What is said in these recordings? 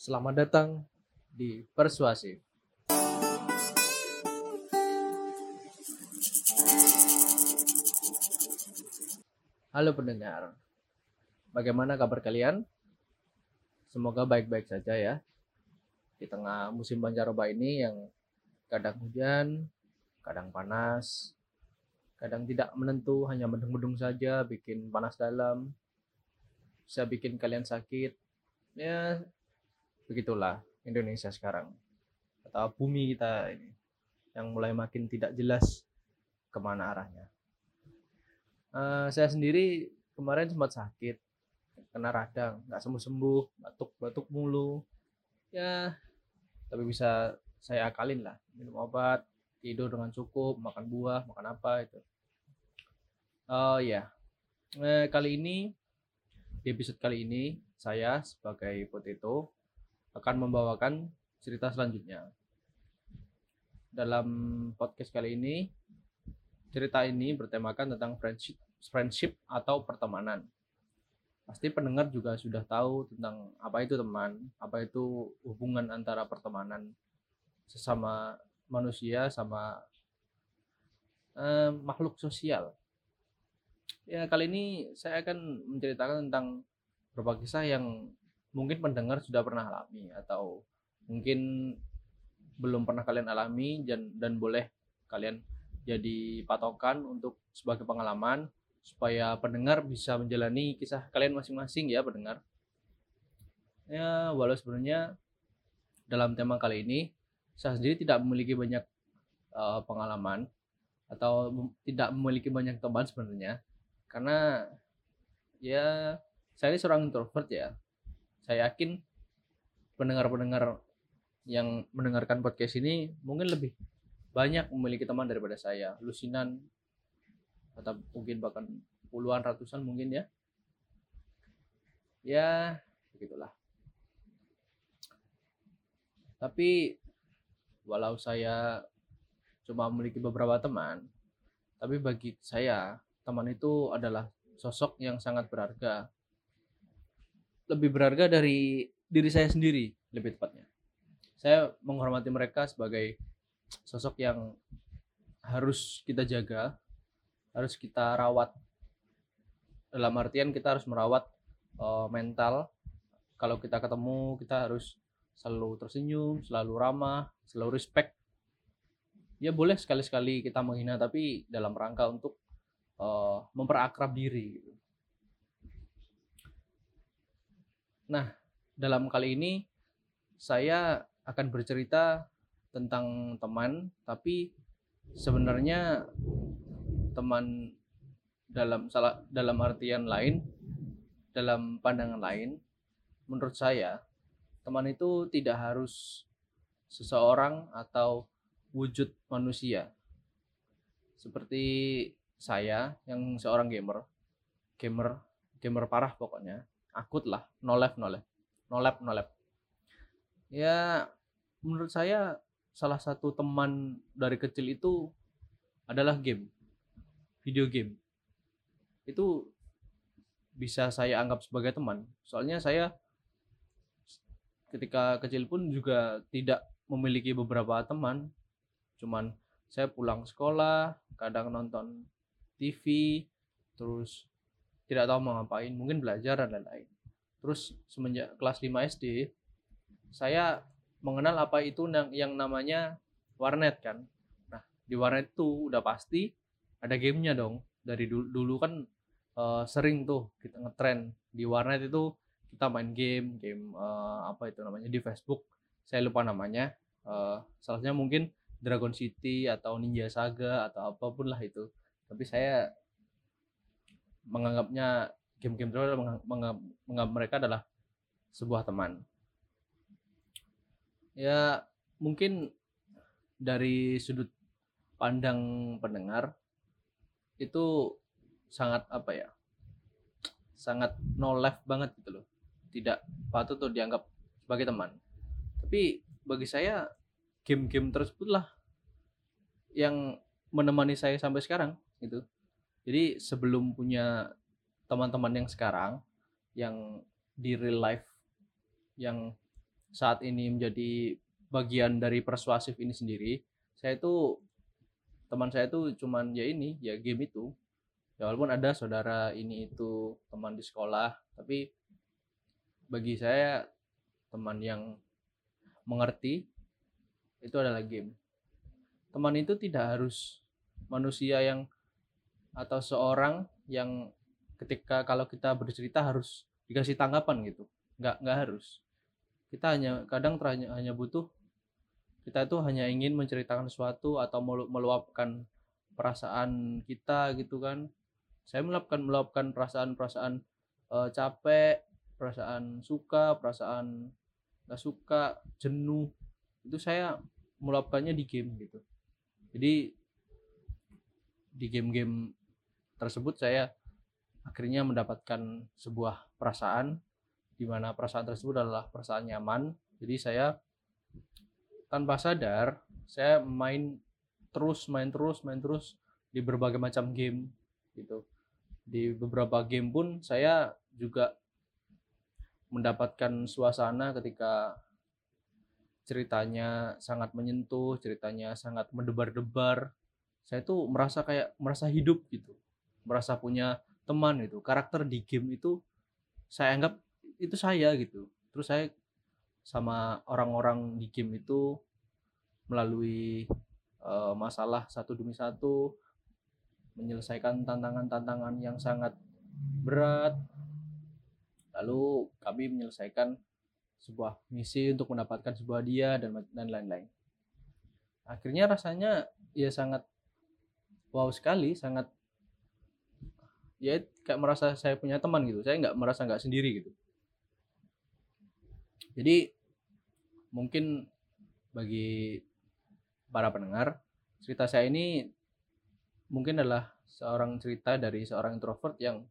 Selamat datang di Persuasif. Halo pendengar, bagaimana kabar kalian? Semoga baik-baik saja ya. Di tengah musim pancaroba ini yang kadang hujan, kadang panas, kadang tidak menentu, hanya mendung-mendung saja, bikin panas dalam, bisa bikin kalian sakit. Ya, begitulah Indonesia sekarang. Atau bumi kita ini yang mulai makin tidak jelas ke mana arahnya. Uh, saya sendiri kemarin sempat sakit, kena radang, nggak sembuh-sembuh, batuk-batuk mulu. Ya, tapi bisa saya akalin lah, minum obat, tidur dengan cukup, makan buah, makan apa itu. Oh ya, eh, kali ini di episode kali ini saya sebagai potato akan membawakan cerita selanjutnya. Dalam podcast kali ini Cerita ini bertemakan tentang friendship, friendship atau pertemanan. Pasti pendengar juga sudah tahu tentang apa itu teman, apa itu hubungan antara pertemanan sesama manusia sama eh, makhluk sosial. Ya, kali ini saya akan menceritakan tentang beberapa kisah yang mungkin pendengar sudah pernah alami atau mungkin belum pernah kalian alami dan dan boleh kalian jadi patokan untuk sebagai pengalaman supaya pendengar bisa menjalani kisah kalian masing-masing ya pendengar. Ya, walau sebenarnya dalam tema kali ini saya sendiri tidak memiliki banyak uh, pengalaman atau tidak memiliki banyak teman sebenarnya karena ya saya ini seorang introvert ya. Saya yakin pendengar-pendengar yang mendengarkan podcast ini mungkin lebih banyak memiliki teman daripada saya. Lusinan atau mungkin bahkan puluhan ratusan mungkin ya. Ya begitulah. Tapi walau saya cuma memiliki beberapa teman tapi bagi saya teman itu adalah sosok yang sangat berharga lebih berharga dari diri saya sendiri lebih tepatnya saya menghormati mereka sebagai sosok yang harus kita jaga, harus kita rawat. Dalam artian kita harus merawat uh, mental. Kalau kita ketemu, kita harus selalu tersenyum, selalu ramah, selalu respect. Ya boleh sekali-sekali kita menghina, tapi dalam rangka untuk uh, memperakrab diri. Gitu. Nah, dalam kali ini saya akan bercerita tentang teman tapi sebenarnya teman dalam salah dalam artian lain dalam pandangan lain menurut saya teman itu tidak harus seseorang atau wujud manusia. Seperti saya yang seorang gamer gamer gamer parah pokoknya akut lah. No lab no lab. No lab no lab. Ya menurut saya salah satu teman dari kecil itu adalah game. Video game. Itu bisa saya anggap sebagai teman. Soalnya saya ketika kecil pun juga tidak memiliki beberapa teman. Cuman saya pulang sekolah kadang nonton TV terus tidak tahu mau ngapain mungkin belajar dan lain-lain terus semenjak kelas 5 SD saya mengenal apa itu yang namanya warnet kan. Nah, di warnet itu udah pasti ada gamenya dong. Dari dulu, dulu kan uh, sering tuh kita ngetrend di warnet itu kita main game, game uh, apa itu namanya di Facebook. Saya lupa namanya. Uh, salahnya mungkin Dragon City atau Ninja Saga atau apa pun lah itu. Tapi saya menganggapnya game-game itu menganggap, menganggap mereka adalah sebuah teman. Ya mungkin dari sudut pandang pendengar itu sangat apa ya sangat no left banget gitu loh. Tidak patut tuh dianggap sebagai teman. Tapi bagi saya game-game tersebut lah yang menemani saya sampai sekarang gitu jadi sebelum punya teman-teman yang sekarang yang di real life yang saat ini menjadi bagian dari persuasif ini sendiri saya itu teman saya itu cuman ya ini ya game itu. Ya walaupun ada saudara ini itu teman di sekolah tapi bagi saya teman yang mengerti itu adalah game. Teman itu tidak harus manusia yang atau seorang yang ketika kalau kita bercerita harus dikasih tanggapan gitu. Nggak nggak harus. Kita hanya kadang terhanya, hanya butuh kita itu hanya ingin menceritakan sesuatu atau meluapkan perasaan kita gitu kan. Saya meluapkan meluapkan perasaan-perasaan e, capek perasaan suka perasaan nggak suka jenuh. Itu saya meluapkannya di game gitu. Jadi di game-game tersebut saya akhirnya mendapatkan sebuah perasaan di mana perasaan tersebut adalah perasaan nyaman. Jadi saya tanpa sadar saya main terus, main terus, main terus di berbagai macam game gitu. Di beberapa game pun saya juga mendapatkan suasana ketika ceritanya sangat menyentuh, ceritanya sangat mendebar-debar. Saya tuh merasa kayak merasa hidup gitu. Merasa punya teman itu. Karakter di game itu saya anggap itu saya gitu. Terus saya sama orang-orang di game itu melalui uh, masalah satu demi satu menyelesaikan tantangan-tantangan yang sangat berat. Lalu kami menyelesaikan sebuah misi untuk mendapatkan sebuah dia dan dan lain-lain. Akhirnya rasanya ya sangat wow sekali sangat ya kayak merasa saya punya teman gitu saya nggak merasa nggak sendiri gitu jadi mungkin bagi para pendengar, cerita saya ini mungkin adalah seorang cerita dari seorang introvert yang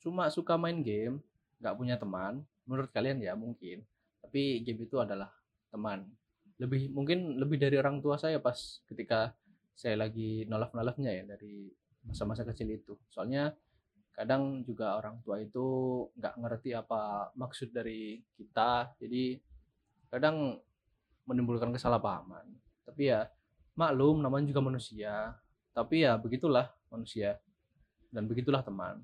cuma suka main game, nggak punya teman. Menurut kalian ya mungkin, tapi game itu adalah teman. Lebih mungkin lebih dari orang tua saya pas ketika saya lagi nolak-nolaknya ya dari masa-masa kecil itu. Soalnya kadang juga orang tua itu nggak ngerti apa maksud dari kita jadi kadang menimbulkan kesalahpahaman. Tapi ya maklum namanya juga manusia. Tapi ya begitulah manusia. Dan begitulah teman.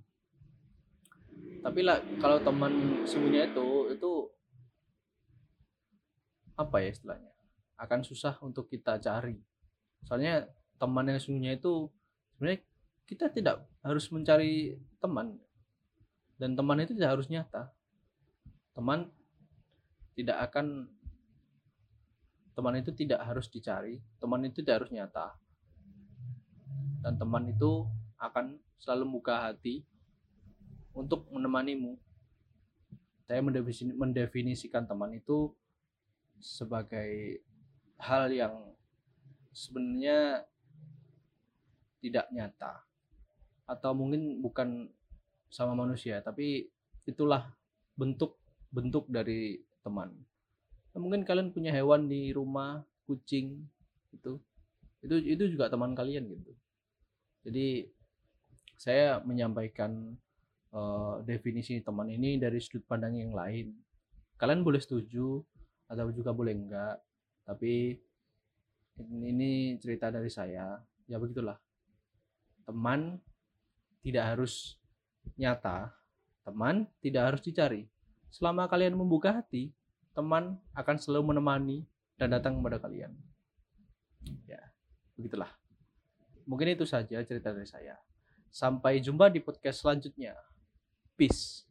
Tapi lah kalau teman sungguhnya itu itu apa ya istilahnya? Akan susah untuk kita cari. Soalnya teman yang sungguhnya itu sebenarnya kita tidak harus mencari teman. Dan teman itu tidak harus nyata. Teman tidak akan teman itu tidak harus dicari. Teman itu tidak harus nyata. Dan teman itu akan selalu buka hati untuk menemanimu. Saya mendefinisikan teman itu sebagai hal yang sebenarnya tidak nyata atau mungkin bukan sama manusia tapi itulah bentuk bentuk dari teman. Nah, mungkin kalian punya hewan di rumah kucing itu. Itu itu juga teman kalian gitu. Jadi saya menyampaikan uh, definisi teman ini dari sudut pandang yang lain. Kalian boleh setuju atau juga boleh enggak tapi ini cerita dari saya. Ya begitulah. Teman tidak harus nyata, teman tidak harus dicari. Selama kalian membuka hati, teman akan selalu menemani dan datang kepada kalian. Ya, begitulah. Mungkin itu saja cerita dari saya. Sampai jumpa di podcast selanjutnya. Peace.